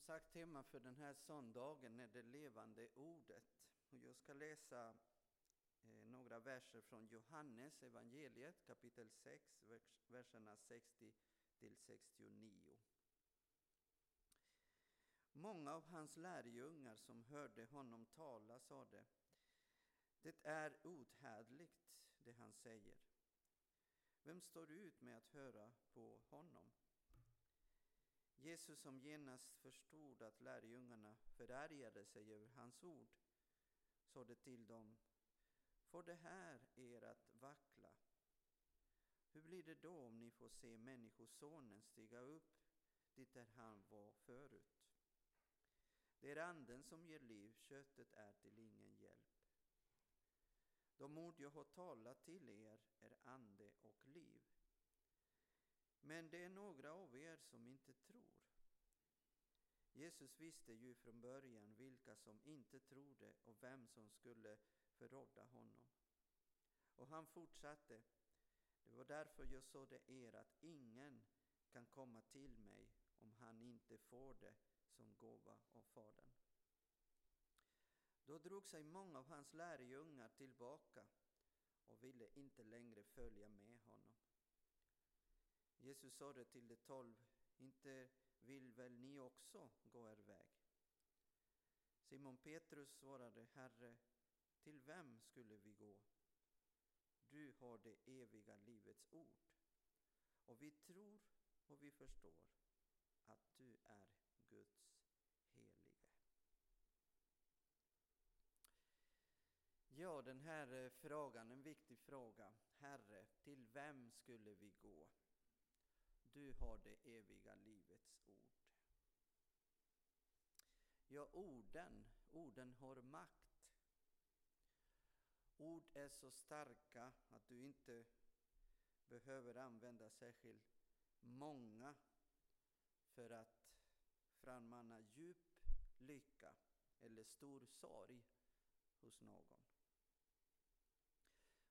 Som sagt, tema för den här söndagen är det levande ordet. Och jag ska läsa eh, några verser från Johannes evangeliet kapitel 6, verserna 60 till 69. Många av hans lärjungar som hörde honom tala sade det är outhärdligt det han säger. Vem står ut med att höra på honom? Jesus som genast förstod att lärjungarna förargade sig över hans ord sade till dem, får det här er att vackla? Hur blir det då om ni får se Människosonen stiga upp dit där han var förut? Det är anden som ger liv, köttet är till ingen hjälp. De ord jag har talat till er är ande och liv. Men det är några av er som inte tror. Jesus visste ju från början vilka som inte trodde och vem som skulle förråda honom. Och han fortsatte. Det var därför jag sade er att ingen kan komma till mig om han inte får det som gåva av Fadern. Då drog sig många av hans lärjungar tillbaka och ville inte längre följa med honom. Jesus sade till de tolv, inte vill väl ni också gå er väg? Simon Petrus svarade, Herre, till vem skulle vi gå? Du har det eviga livets ord, och vi tror och vi förstår att du är Guds helige. Ja, den här eh, frågan, en viktig fråga. Herre, till vem skulle vi gå? Du har det eviga livets ord. Ja, orden, orden har makt. Ord är så starka att du inte behöver använda särskilt många för att frammana djup lycka eller stor sorg hos någon.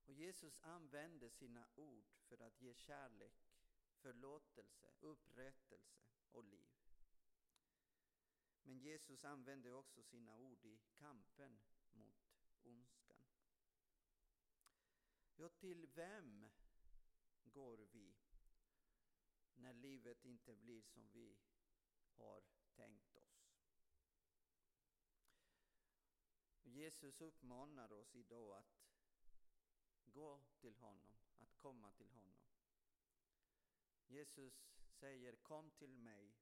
Och Jesus använde sina ord för att ge kärlek förlåtelse, upprättelse och liv. Men Jesus använde också sina ord i kampen mot ondskan. Ja, till vem går vi när livet inte blir som vi har tänkt oss? Jesus uppmanar oss idag att gå till honom, att komma till honom. Jesus säger Kom till mig,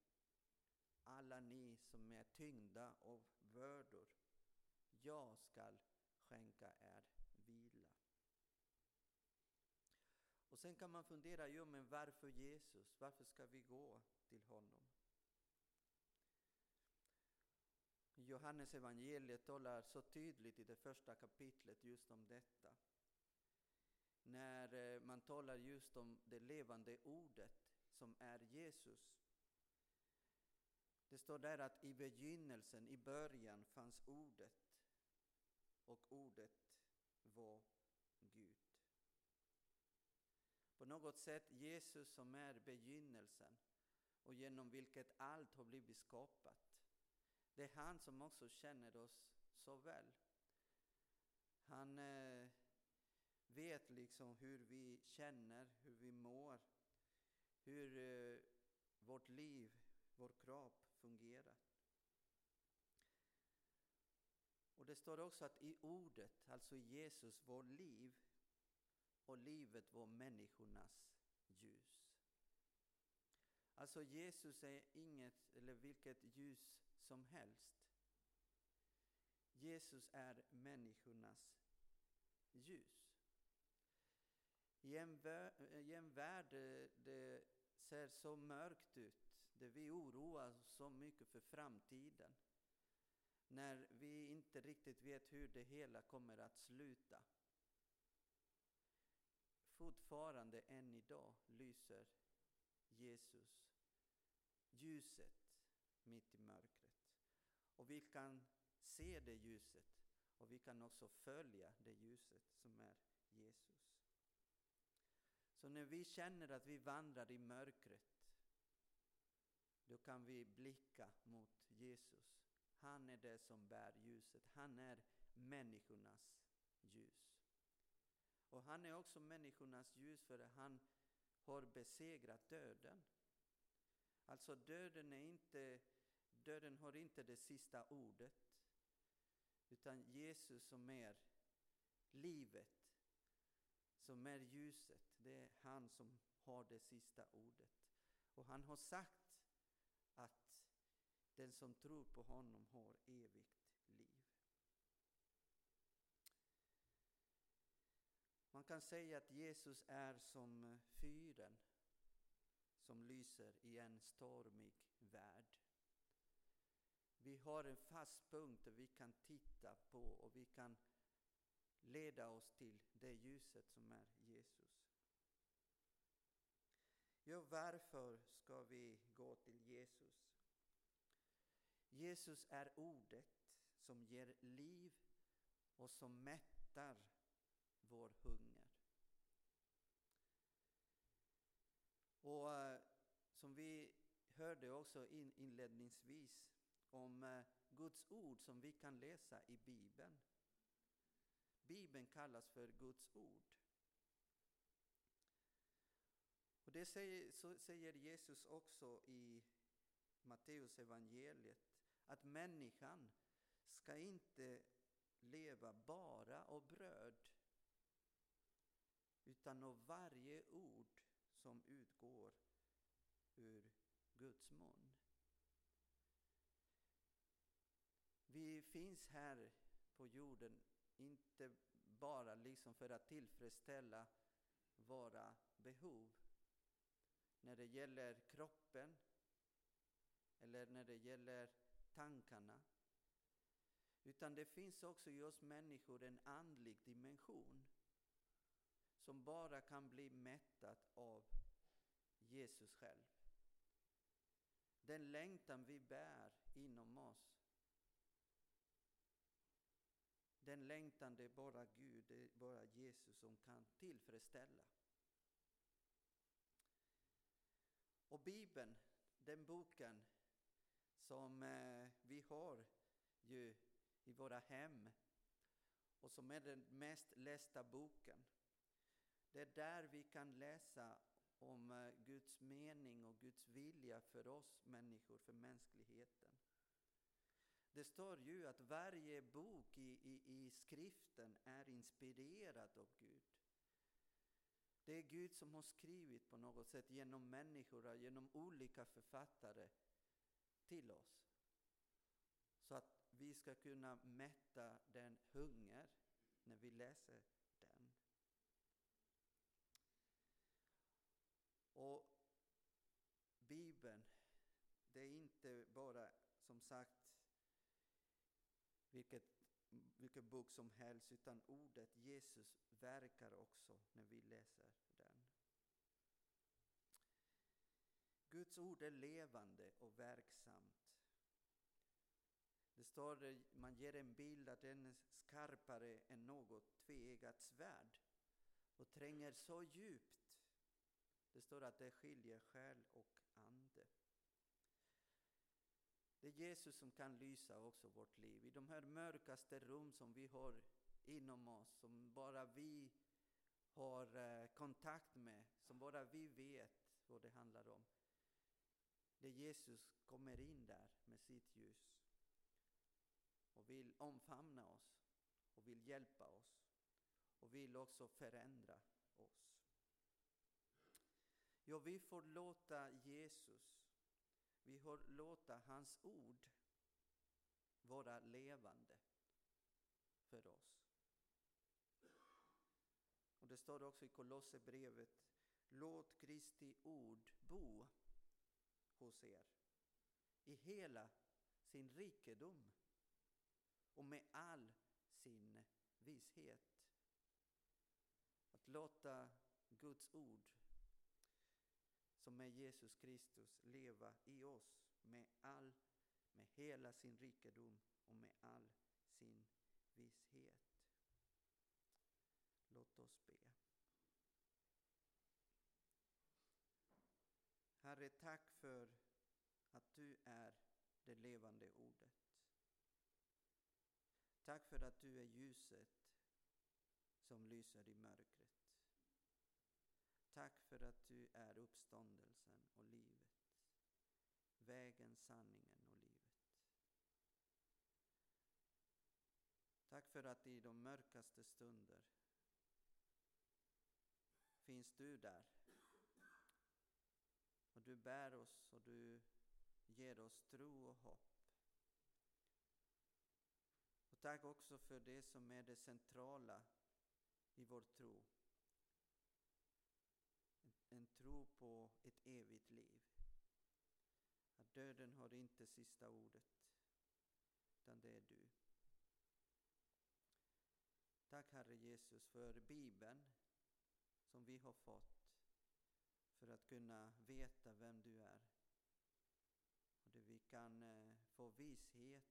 alla ni som är tyngda av vördor. Jag skall skänka er vila. Och sen kan man fundera, jo men varför Jesus? Varför ska vi gå till honom? Johannes evangeliet talar så tydligt i det första kapitlet just om detta när eh, man talar just om det levande ordet som är Jesus. Det står där att i begynnelsen, i början, fanns ordet och ordet var Gud. På något sätt Jesus som är begynnelsen och genom vilket allt har blivit skapat. Det är han som också känner oss så väl. Han eh, vet liksom hur vi känner, hur vi mår, hur eh, vårt liv, vår kropp fungerar. Och det står också att i ordet, alltså Jesus, vår liv och livet var människornas ljus. Alltså Jesus är inget eller vilket ljus som helst. Jesus är människornas ljus. I en, I en värld där det ser så mörkt ut, där vi oroar oss så mycket för framtiden, när vi inte riktigt vet hur det hela kommer att sluta. Fortfarande än idag lyser Jesus, ljuset mitt i mörkret. Och vi kan se det ljuset och vi kan också följa det ljuset som är Jesus. När vi känner att vi vandrar i mörkret, då kan vi blicka mot Jesus. Han är det som bär ljuset. Han är människornas ljus. Och han är också människornas ljus för han har besegrat döden. Alltså döden, är inte, döden har inte det sista ordet. Utan Jesus som är livet, som är ljuset, det är han som har det sista ordet. Och han har sagt att den som tror på honom har evigt liv. Man kan säga att Jesus är som fyren som lyser i en stormig värld. Vi har en fast punkt där vi kan titta på och vi kan leda oss till det ljuset som är Jesus. Ja, varför ska vi gå till Jesus? Jesus är ordet som ger liv och som mättar vår hunger. Och eh, som vi hörde också inledningsvis om eh, Guds ord som vi kan läsa i Bibeln. Bibeln kallas för Guds ord. Och det säger, så säger Jesus också i Matteus evangeliet att människan ska inte leva bara av bröd utan av varje ord som utgår ur Guds mun. Vi finns här på jorden inte bara liksom för att tillfredsställa våra behov när det gäller kroppen eller när det gäller tankarna. Utan det finns också i oss människor en andlig dimension som bara kan bli mättad av Jesus själv. Den längtan vi bär inom oss. Den längtan det är bara Gud, det är bara Jesus som kan tillfredsställa. Och Bibeln, den boken som eh, vi har ju i våra hem och som är den mest lästa boken. Det är där vi kan läsa om eh, Guds mening och Guds vilja för oss människor, för mänskligheten. Det står ju att varje bok i, i, i skriften är inspirerad av Gud. Det är Gud som har skrivit på något sätt genom människor, genom olika författare till oss. Så att vi ska kunna mätta den hunger när vi läser den. Och Bibeln, det är inte bara som sagt vilket, vilken bok som helst, utan ordet Jesus verkar också när vi läser den. Guds ord är levande och verksamt. Det står, man ger en bild att den är skarpare än något tveeggat svärd och tränger så djupt. Det står att det skiljer själ och ande. Det är Jesus som kan lysa också vårt liv. I de här mörkaste rum som vi har inom oss, som bara vi har eh, kontakt med, som bara vi vet vad det handlar om. Där Jesus kommer in där med sitt ljus och vill omfamna oss och vill hjälpa oss och vill också förändra oss. Ja, vi får låta Jesus, vi får låta hans ord vara levande för oss. Och det står också i Kolosserbrevet, låt Kristi ord bo hos er i hela sin rikedom och med all sin vishet. Att låta Guds ord som är Jesus Kristus leva i oss med all, med hela sin rikedom och med all sin vishet. Låt oss be. Herre, tack för att du är det levande ordet. Tack för att du är ljuset som lyser i mörkret. Tack för att du är uppståndelsen och livet. Vägen, sanningen och livet. Tack för att i de mörkaste stunder finns du där. Och du bär oss och du ger oss tro och hopp. Och tack också för det som är det centrala i vår tro. En tro på ett evigt liv. Att döden har inte sista ordet, utan det är du. Tack Herre Jesus för Bibeln som vi har fått för att kunna veta vem du är. Och där vi kan eh, få vishet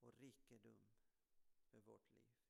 och rikedom i vårt liv.